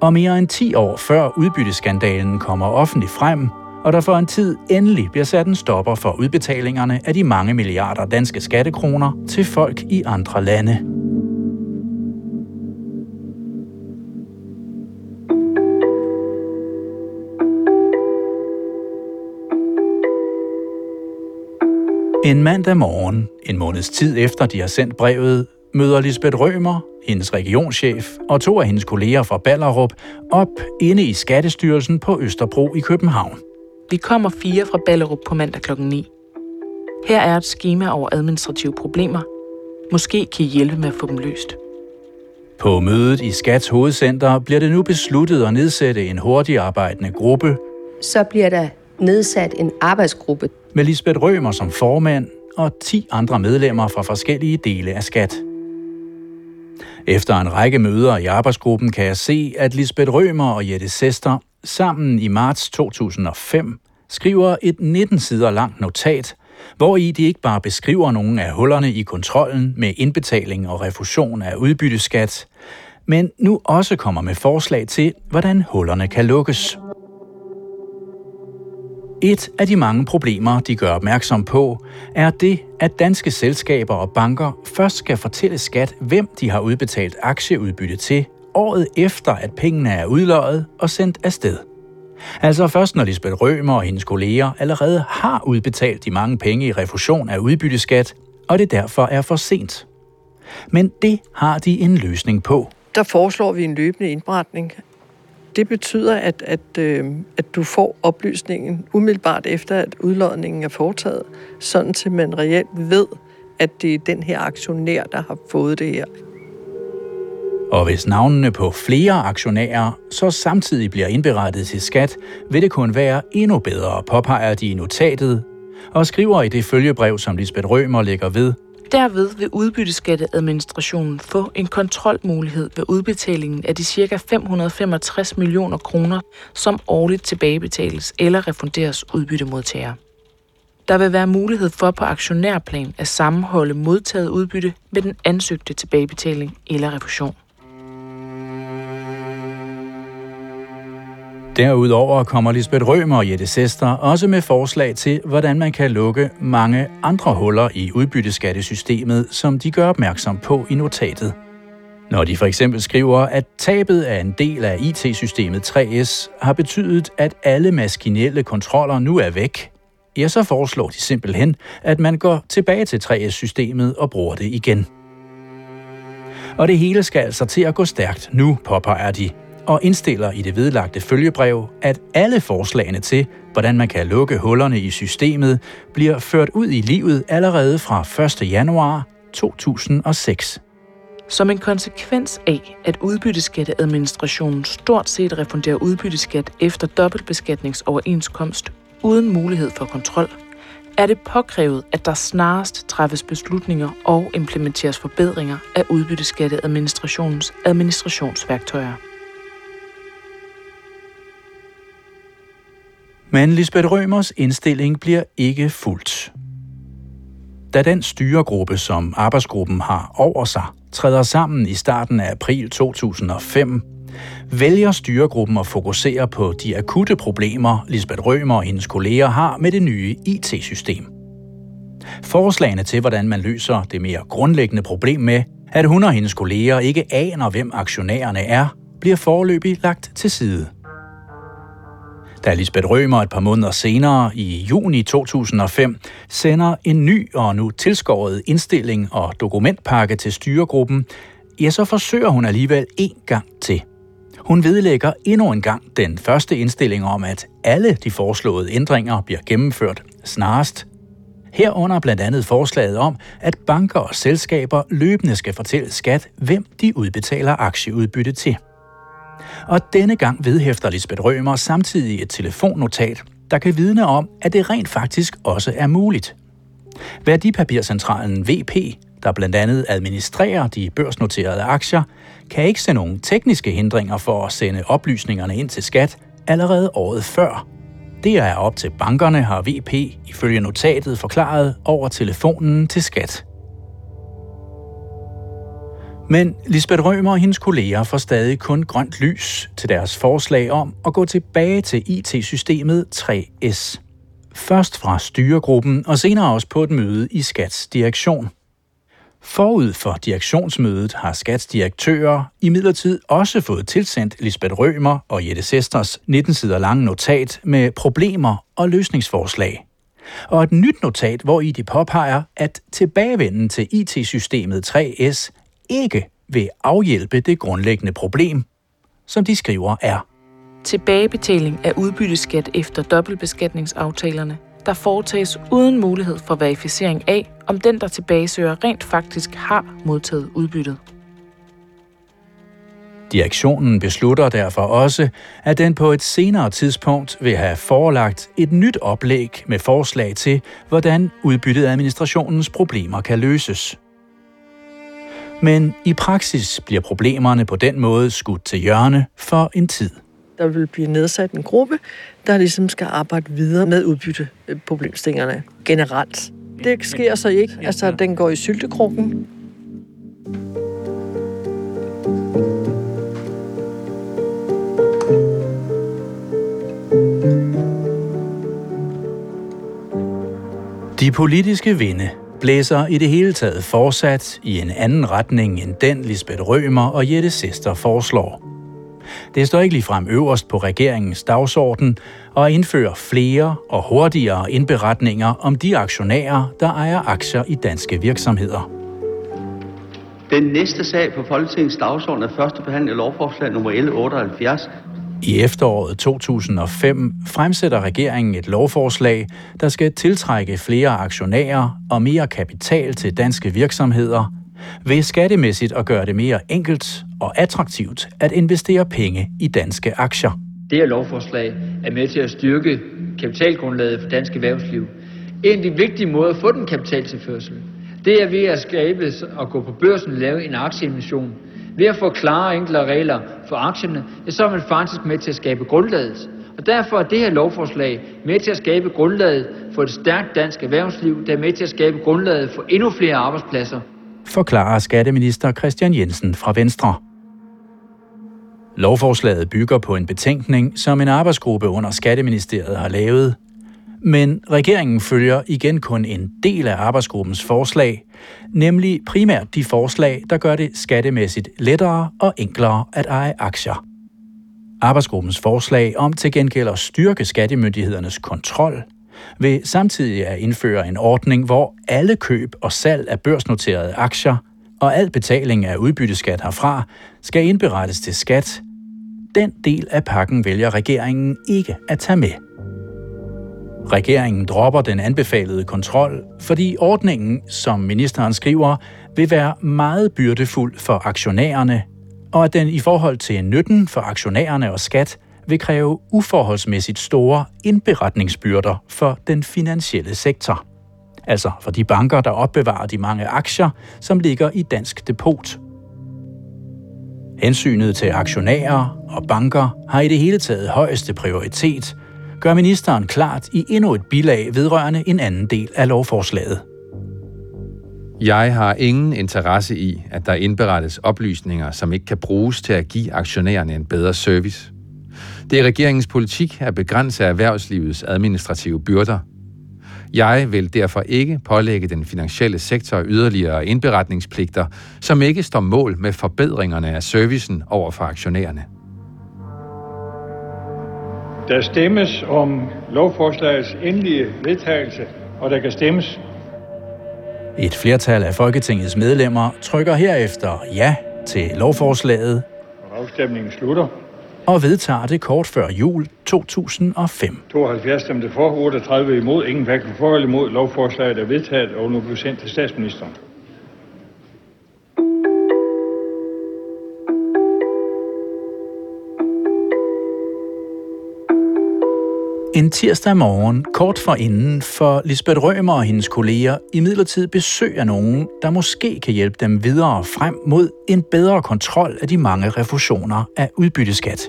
Og mere end 10 år før udbytteskandalen kommer offentligt frem, og der for en tid endelig bliver sat en stopper for udbetalingerne af de mange milliarder danske skattekroner til folk i andre lande. En mandag morgen, en måneds tid efter de har sendt brevet, møder Lisbeth Rømer, hendes regionschef og to af hendes kolleger fra Ballerup op inde i Skattestyrelsen på Østerbro i København. Vi kommer fire fra Ballerup på mandag kl. 9. Her er et schema over administrative problemer. Måske kan I hjælpe med at få dem løst. På mødet i Skats hovedcenter bliver det nu besluttet at nedsætte en hurtigarbejdende gruppe. Så bliver der nedsat en arbejdsgruppe. Med Lisbeth Rømer som formand og 10 andre medlemmer fra forskellige dele af Skat. Efter en række møder i arbejdsgruppen kan jeg se, at Lisbeth Rømer og Jette Sester sammen i marts 2005 skriver et 19 sider langt notat, hvor i de ikke bare beskriver nogle af hullerne i kontrollen med indbetaling og refusion af udbytteskat, men nu også kommer med forslag til, hvordan hullerne kan lukkes. Et af de mange problemer, de gør opmærksom på, er det, at danske selskaber og banker først skal fortælle skat, hvem de har udbetalt aktieudbytte til, året efter, at pengene er udløjet og sendt afsted. Altså først når Lisbeth Rømer og hendes kolleger allerede har udbetalt de mange penge i refusion af udbytteskat, og det derfor er for sent. Men det har de en løsning på. Der foreslår vi en løbende indberetning det betyder, at, at, øh, at du får oplysningen umiddelbart efter, at udlodningen er foretaget, sådan til man reelt ved, at det er den her aktionær, der har fået det her. Og hvis navnene på flere aktionærer så samtidig bliver indberettet til skat, vil det kun være endnu bedre, påpeger de i notatet, og skriver i det følgebrev, som Lisbeth Rømer lægger ved, Derved vil udbytteskatteadministrationen få en kontrolmulighed ved udbetalingen af de ca. 565 millioner kroner, som årligt tilbagebetales eller refunderes udbyttemodtagere. Der vil være mulighed for på aktionærplan at sammenholde modtaget udbytte med den ansøgte tilbagebetaling eller refusion. Derudover kommer Lisbeth Rømer og Jette Sester også med forslag til, hvordan man kan lukke mange andre huller i udbytteskattesystemet, som de gør opmærksom på i notatet. Når de for eksempel skriver, at tabet af en del af IT-systemet 3S har betydet, at alle maskinelle kontroller nu er væk, ja, så foreslår de simpelthen, at man går tilbage til 3S-systemet og bruger det igen. Og det hele skal altså til at gå stærkt nu, påpeger de, og indstiller i det vedlagte følgebrev, at alle forslagene til, hvordan man kan lukke hullerne i systemet, bliver ført ud i livet allerede fra 1. januar 2006. Som en konsekvens af, at udbytteskatteadministrationen stort set refunderer udbytteskat efter dobbeltbeskatningsoverenskomst uden mulighed for kontrol, er det påkrævet, at der snarest træffes beslutninger og implementeres forbedringer af udbytteskatteadministrationens administrationsværktøjer. Men Lisbeth Rømers indstilling bliver ikke fuldt. Da den styregruppe, som arbejdsgruppen har over sig, træder sammen i starten af april 2005, vælger styregruppen at fokusere på de akutte problemer, Lisbeth Rømer og hendes kolleger har med det nye IT-system. Forslagene til, hvordan man løser det mere grundlæggende problem med, at hun og hendes kolleger ikke aner, hvem aktionærerne er, bliver forløbig lagt til side. Da Lisbeth Rømer et par måneder senere, i juni 2005, sender en ny og nu tilskåret indstilling og dokumentpakke til styregruppen, ja, så forsøger hun alligevel en gang til. Hun vedlægger endnu en gang den første indstilling om, at alle de foreslåede ændringer bliver gennemført snarest. Herunder blandt andet forslaget om, at banker og selskaber løbende skal fortælle skat, hvem de udbetaler aktieudbytte til. Og denne gang vedhæfter Lisbeth Rømer samtidig et telefonnotat, der kan vidne om, at det rent faktisk også er muligt. Værdipapircentralen VP, der blandt andet administrerer de børsnoterede aktier, kan ikke se nogen tekniske hindringer for at sende oplysningerne ind til skat allerede året før. Det er op til bankerne, har VP ifølge notatet forklaret over telefonen til skat. Men Lisbeth Rømer og hendes kolleger får stadig kun grønt lys til deres forslag om at gå tilbage til IT-systemet 3S. Først fra styregruppen og senere også på et møde i Skats direktion. Forud for direktionsmødet har Skats direktører imidlertid også fået tilsendt Lisbeth Rømer og Jette Sesters 19 sider lange notat med problemer og løsningsforslag. Og et nyt notat, hvor i de påpeger, at tilbagevenden til IT-systemet 3S ikke vil afhjælpe det grundlæggende problem, som de skriver er. Tilbagebetaling af udbytteskat efter dobbeltbeskatningsaftalerne, der foretages uden mulighed for verificering af, om den, der tilbagesøger, rent faktisk har modtaget udbyttet. Direktionen beslutter derfor også, at den på et senere tidspunkt vil have forelagt et nyt oplæg med forslag til, hvordan udbyttet administrationens problemer kan løses. Men i praksis bliver problemerne på den måde skudt til hjørne for en tid. Der vil blive nedsat en gruppe, der ligesom skal arbejde videre med udbytteproblemstillingerne generelt. Det sker så ikke. Altså, den går i syltekrukken. De politiske vinde blæser i det hele taget fortsat i en anden retning end den Lisbeth Rømer og Jette Sester foreslår. Det står ikke ligefrem øverst på regeringens dagsorden og indføre flere og hurtigere indberetninger om de aktionærer, der ejer aktier i danske virksomheder. Den næste sag på Folketingets dagsorden er første behandling af lovforslag nummer L78, i efteråret 2005 fremsætter regeringen et lovforslag, der skal tiltrække flere aktionærer og mere kapital til danske virksomheder, ved skattemæssigt at gøre det mere enkelt og attraktivt at investere penge i danske aktier. Det her lovforslag er med til at styrke kapitalgrundlaget for dansk erhvervsliv. En af de vigtige måder at få den kapitaltilførsel, det er ved at skabe og gå på børsen og lave en aktieemission, ved at få klare og regler for aktierne, ja, så er man faktisk med til at skabe grundlaget. Og derfor er det her lovforslag med til at skabe grundlaget for et stærkt dansk erhvervsliv, der er med til at skabe grundlaget for endnu flere arbejdspladser. Forklarer skatteminister Christian Jensen fra Venstre. Lovforslaget bygger på en betænkning, som en arbejdsgruppe under Skatteministeriet har lavet, men regeringen følger igen kun en del af arbejdsgruppens forslag, nemlig primært de forslag, der gør det skattemæssigt lettere og enklere at eje aktier. Arbejdsgruppens forslag om til gengæld at styrke skattemyndighedernes kontrol vil samtidig at indføre en ordning, hvor alle køb og salg af børsnoterede aktier og al betaling af udbytteskat herfra skal indberettes til skat. Den del af pakken vælger regeringen ikke at tage med. Regeringen dropper den anbefalede kontrol, fordi ordningen, som ministeren skriver, vil være meget byrdefuld for aktionærerne, og at den i forhold til nytten for aktionærerne og skat vil kræve uforholdsmæssigt store indberetningsbyrder for den finansielle sektor. Altså for de banker, der opbevarer de mange aktier, som ligger i dansk depot. Hensynet til aktionærer og banker har i det hele taget højeste prioritet, gør ministeren klart i endnu et bilag vedrørende en anden del af lovforslaget. Jeg har ingen interesse i, at der indberettes oplysninger, som ikke kan bruges til at give aktionærerne en bedre service. Det er regeringens politik at begrænse erhvervslivets administrative byrder. Jeg vil derfor ikke pålægge den finansielle sektor yderligere indberetningspligter, som ikke står mål med forbedringerne af servicen over for aktionærerne. Der stemmes om lovforslagets endelige vedtagelse, og der kan stemmes. Et flertal af Folketingets medlemmer trykker herefter ja til lovforslaget. Afstemningen slutter. Og vedtager det kort før jul 2005. 72 stemte for, 38 imod, ingen hverken for eller imod. Lovforslaget er vedtaget og nu bliver sendt til statsministeren. En tirsdag morgen, kort for inden, får Lisbeth Rømer og hendes kolleger imidlertid besøg af nogen, der måske kan hjælpe dem videre frem mod en bedre kontrol af de mange refusioner af udbytteskat.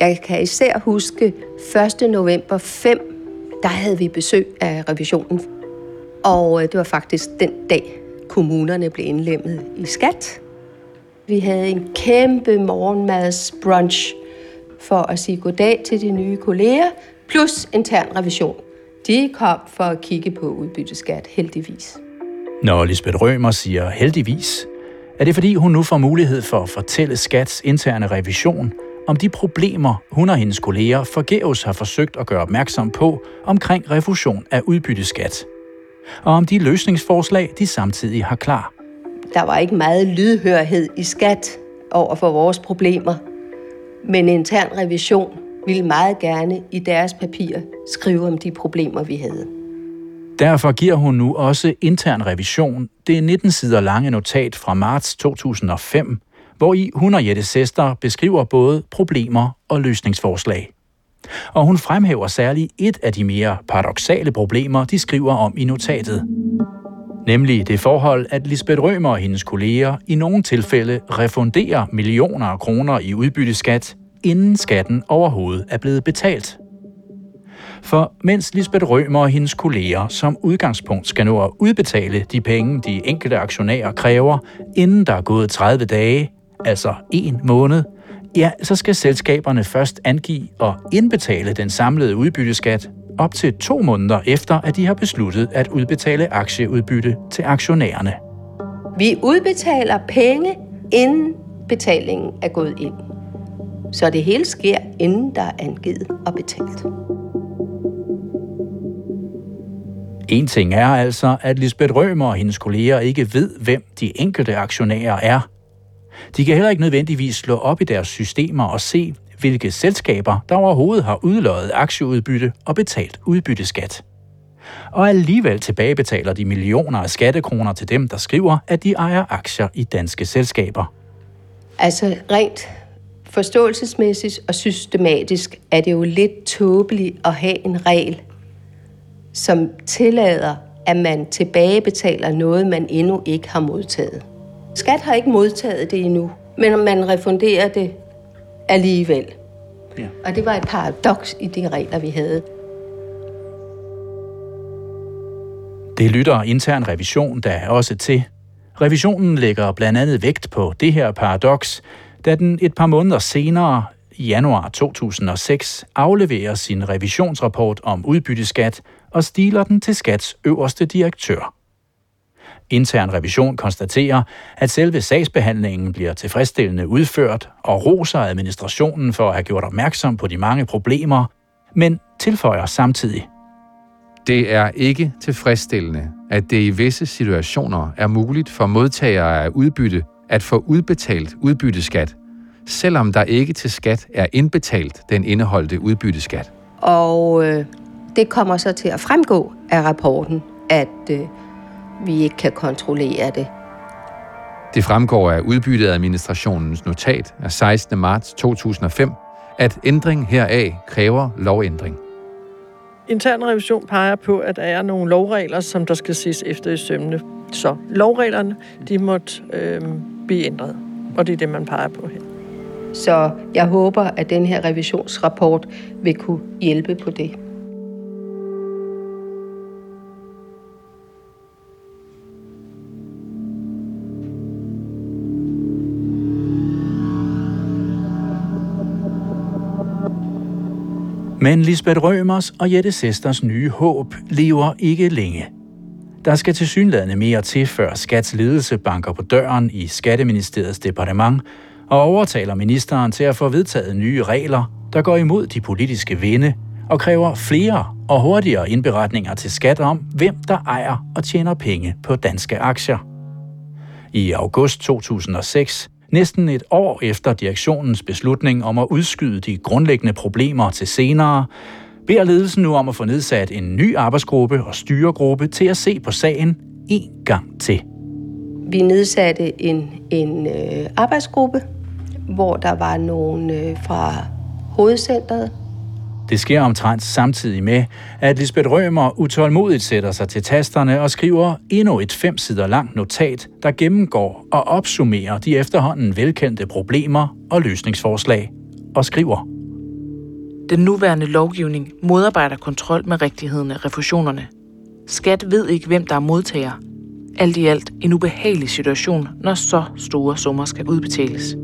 Jeg kan især huske 1. november 5, der havde vi besøg af revisionen. Og øh, det var faktisk den dag, kommunerne blev indlemmet i skat. Vi havde en kæmpe morgenmadsbrunch for at sige goddag til de nye kolleger, plus intern revision. De kom for at kigge på udbytteskat, heldigvis. Når Lisbeth Rømer siger heldigvis, er det fordi hun nu får mulighed for at fortælle Skats interne revision om de problemer, hun og hendes kolleger forgæves har forsøgt at gøre opmærksom på omkring refusion af udbytteskat. Og om de løsningsforslag, de samtidig har klar. Der var ikke meget lydhørhed i skat over for vores problemer, men intern revision ville meget gerne i deres papirer skrive om de problemer, vi havde. Derfor giver hun nu også intern revision det 19 sider lange notat fra marts 2005, hvor i hun og Jette Sester beskriver både problemer og løsningsforslag. Og hun fremhæver særligt et af de mere paradoxale problemer, de skriver om i notatet. Nemlig det forhold, at Lisbeth Rømer og hendes kolleger i nogle tilfælde refunderer millioner af kroner i udbytteskat, inden skatten overhovedet er blevet betalt. For mens Lisbeth Rømer og hendes kolleger som udgangspunkt skal nå at udbetale de penge, de enkelte aktionærer kræver, inden der er gået 30 dage, altså en måned, ja, så skal selskaberne først angive og indbetale den samlede udbytteskat op til to måneder efter, at de har besluttet at udbetale aktieudbytte til aktionærerne. Vi udbetaler penge, inden betalingen er gået ind. Så det hele sker, inden der er angivet og betalt. En ting er altså, at Lisbeth Rømer og hendes kolleger ikke ved, hvem de enkelte aktionærer er. De kan heller ikke nødvendigvis slå op i deres systemer og se, hvilke selskaber, der overhovedet har udløjet aktieudbytte og betalt udbytteskat. Og alligevel tilbagebetaler de millioner af skattekroner til dem, der skriver, at de ejer aktier i danske selskaber. Altså rent forståelsesmæssigt og systematisk er det jo lidt tåbeligt at have en regel, som tillader, at man tilbagebetaler noget, man endnu ikke har modtaget. Skat har ikke modtaget det endnu, men man refunderer det alligevel. Ja. Og det var et paradoks i de regler, vi havde. Det lytter intern revision der også til. Revisionen lægger blandt andet vægt på det her paradoks, da den et par måneder senere, i januar 2006, afleverer sin revisionsrapport om udbytteskat og stiler den til Skats øverste direktør. Intern revision konstaterer, at selve sagsbehandlingen bliver tilfredsstillende udført og roser administrationen for at have gjort opmærksom på de mange problemer, men tilføjer samtidig. Det er ikke tilfredsstillende, at det i visse situationer er muligt for modtagere af udbytte at få udbetalt udbytteskat, selvom der ikke til skat er indbetalt den indeholdte udbytteskat. Og øh, det kommer så til at fremgå af rapporten, at øh, vi ikke kan kontrollere det. Det fremgår af udbytteadministrationens notat af 16. marts 2005, at ændring heraf kræver lovændring. Intern revision peger på, at der er nogle lovregler, som der skal ses efter i sømne. Så lovreglerne, de måtte øh, blive ændret, og det er det, man peger på her. Så jeg håber, at den her revisionsrapport vil kunne hjælpe på det. Men Lisbeth Rømers og Jette Sesters nye håb lever ikke længe. Der skal til synlædende mere til, før Skats ledelse banker på døren i Skatteministeriets departement og overtaler ministeren til at få vedtaget nye regler der går imod de politiske vinde og kræver flere og hurtigere indberetninger til skat om, hvem der ejer og tjener penge på danske aktier. I august 2006, næsten et år efter direktionens beslutning om at udskyde de grundlæggende problemer til senere, beder ledelsen nu om at få nedsat en ny arbejdsgruppe og styregruppe til at se på sagen en gang til. Vi nedsatte en, en øh, arbejdsgruppe, hvor der var nogen øh, fra hovedcentret. Det sker omtrent samtidig med, at Lisbeth Rømer utålmodigt sætter sig til tasterne og skriver endnu et fem sider langt notat, der gennemgår og opsummerer de efterhånden velkendte problemer og løsningsforslag, og skriver Den nuværende lovgivning modarbejder kontrol med rigtigheden af refusionerne. Skat ved ikke, hvem der er modtager. Alt i alt en ubehagelig situation, når så store summer skal udbetales.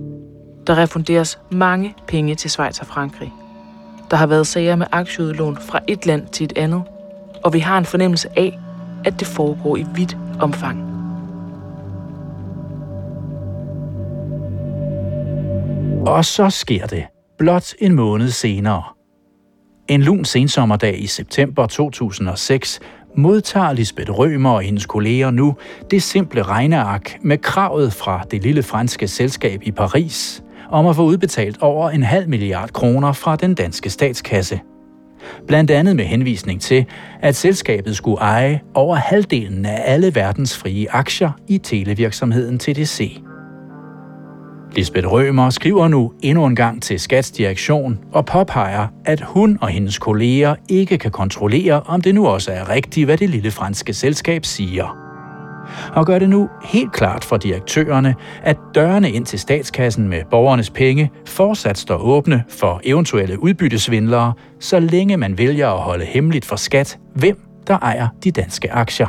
Der refunderes mange penge til Schweiz og Frankrig. Der har været sager med aktieudlån fra et land til et andet, og vi har en fornemmelse af, at det foregår i vidt omfang. Og så sker det, blot en måned senere. En lun sensommerdag i september 2006 modtager Lisbeth Rømer og hendes kolleger nu det simple regneark med kravet fra det lille franske selskab i Paris om at få udbetalt over en halv milliard kroner fra den danske statskasse. Blandt andet med henvisning til, at selskabet skulle eje over halvdelen af alle verdens frie aktier i televirksomheden TDC. Lisbeth Rømer skriver nu endnu en gang til Skatsdirektion og påpeger, at hun og hendes kolleger ikke kan kontrollere, om det nu også er rigtigt, hvad det lille franske selskab siger. Og gør det nu helt klart for direktørerne, at dørene ind til statskassen med borgernes penge fortsat står åbne for eventuelle udbyttesvindlere, så længe man vælger at holde hemmeligt for skat, hvem der ejer de danske aktier.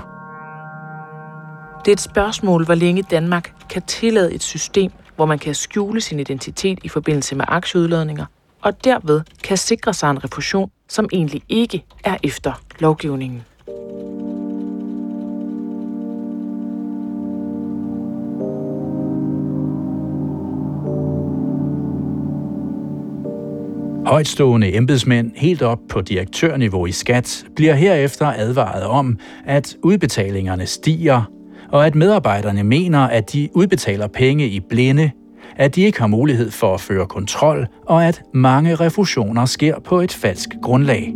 Det er et spørgsmål, hvor længe Danmark kan tillade et system, hvor man kan skjule sin identitet i forbindelse med aktieudladninger, og derved kan sikre sig en refusion, som egentlig ikke er efter lovgivningen. Højtstående embedsmænd helt op på direktørniveau i skat bliver herefter advaret om, at udbetalingerne stiger, og at medarbejderne mener, at de udbetaler penge i blinde, at de ikke har mulighed for at føre kontrol, og at mange refusioner sker på et falsk grundlag.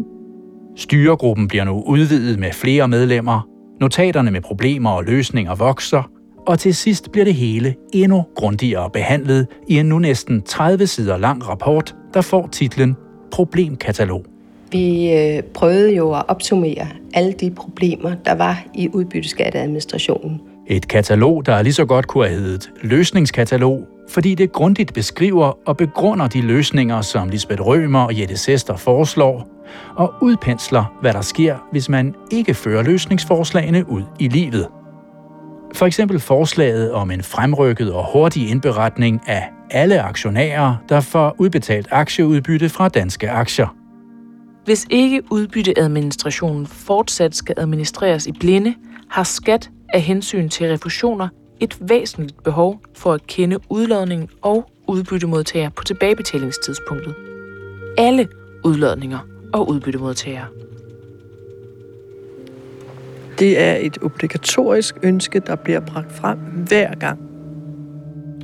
Styregruppen bliver nu udvidet med flere medlemmer, notaterne med problemer og løsninger vokser, og til sidst bliver det hele endnu grundigere behandlet i en nu næsten 30 sider lang rapport, der får titlen Problemkatalog. Vi øh, prøvede jo at opsummere alle de problemer, der var i udbytteskatteadministrationen. Et katalog, der lige så godt kunne have heddet løsningskatalog, fordi det grundigt beskriver og begrunder de løsninger, som Lisbeth Rømer og Jette Sester foreslår, og udpensler, hvad der sker, hvis man ikke fører løsningsforslagene ud i livet. For eksempel forslaget om en fremrykket og hurtig indberetning af alle aktionærer, der får udbetalt aktieudbytte fra danske aktier. Hvis ikke udbytteadministrationen fortsat skal administreres i blinde, har skat af hensyn til refusioner et væsentligt behov for at kende udlodningen og udbyttemodtager på tilbagebetalingstidspunktet. Alle udlodninger og udbyttemodtagere. Det er et obligatorisk ønske, der bliver bragt frem hver gang.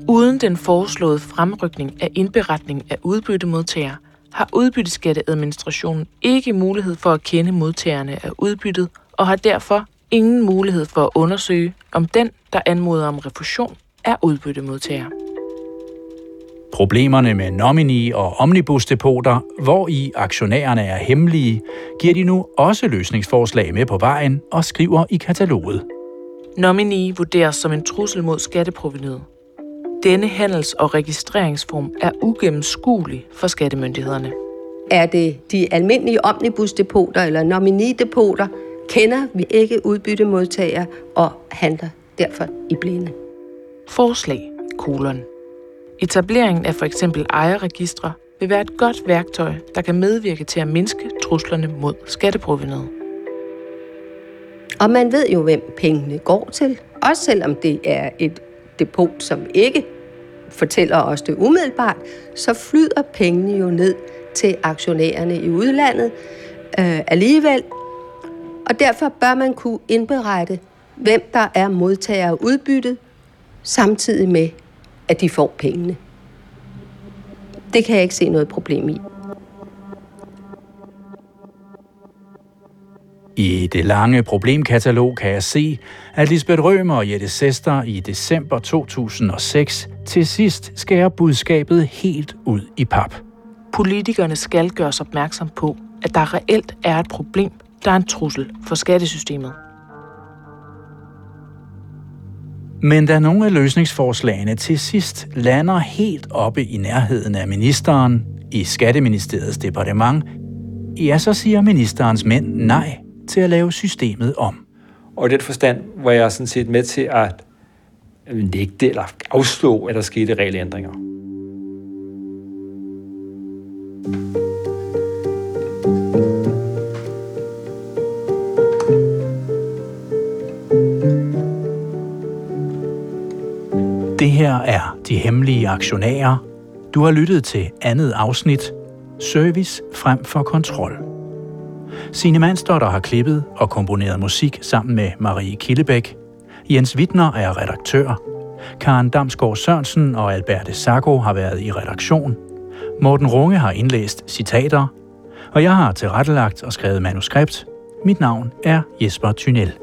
Uden den foreslåede fremrykning af indberetning af udbyttemodtagere, har udbytteskatteadministrationen ikke mulighed for at kende modtagerne af udbyttet, og har derfor ingen mulighed for at undersøge, om den, der anmoder om refusion, er udbyttemodtager. Problemerne med nomini- og omnibusdepoter, hvor i aktionærerne er hemmelige, giver de nu også løsningsforslag med på vejen og skriver i kataloget. Nomini vurderes som en trussel mod skatteprovenyet. Denne handels- og registreringsform er ugennemskuelig for skattemyndighederne. Er det de almindelige omnibusdepoter eller nominidepoter, kender vi ikke udbyttemodtagere og handler derfor i blinde. Forslag, kolon. Etableringen af for eksempel ejerregistre vil være et godt værktøj, der kan medvirke til at mindske truslerne mod skatteprovenet. Og man ved jo, hvem pengene går til, også selvom det er et depot, som ikke fortæller os det umiddelbart, så flyder pengene jo ned til aktionærerne i udlandet øh, alligevel. Og derfor bør man kunne indberette, hvem der er modtager af udbyttet, samtidig med, at de får pengene. Det kan jeg ikke se noget problem i. I det lange problemkatalog kan jeg se, at Lisbeth Rømer og Jette Sester i december 2006 til sidst skærer budskabet helt ud i pap. Politikerne skal gøres opmærksom på, at der reelt er et problem, der er en trussel for skattesystemet. Men da nogle af løsningsforslagene til sidst lander helt oppe i nærheden af ministeren i Skatteministeriets departement, ja, så siger ministerens mænd nej til at lave systemet om. Og i den forstand var jeg sådan set med til at øh, nægte eller afslå, at der skete regelændringer. Det her er De Hemmelige Aktionærer. Du har lyttet til andet afsnit, Service frem for kontrol. Signe Manstotter har klippet og komponeret musik sammen med Marie Killebæk. Jens Wittner er redaktør. Karen Damsgaard Sørensen og Alberte Sacco har været i redaktion. Morten Runge har indlæst citater. Og jeg har tilrettelagt og skrevet manuskript. Mit navn er Jesper Thynel.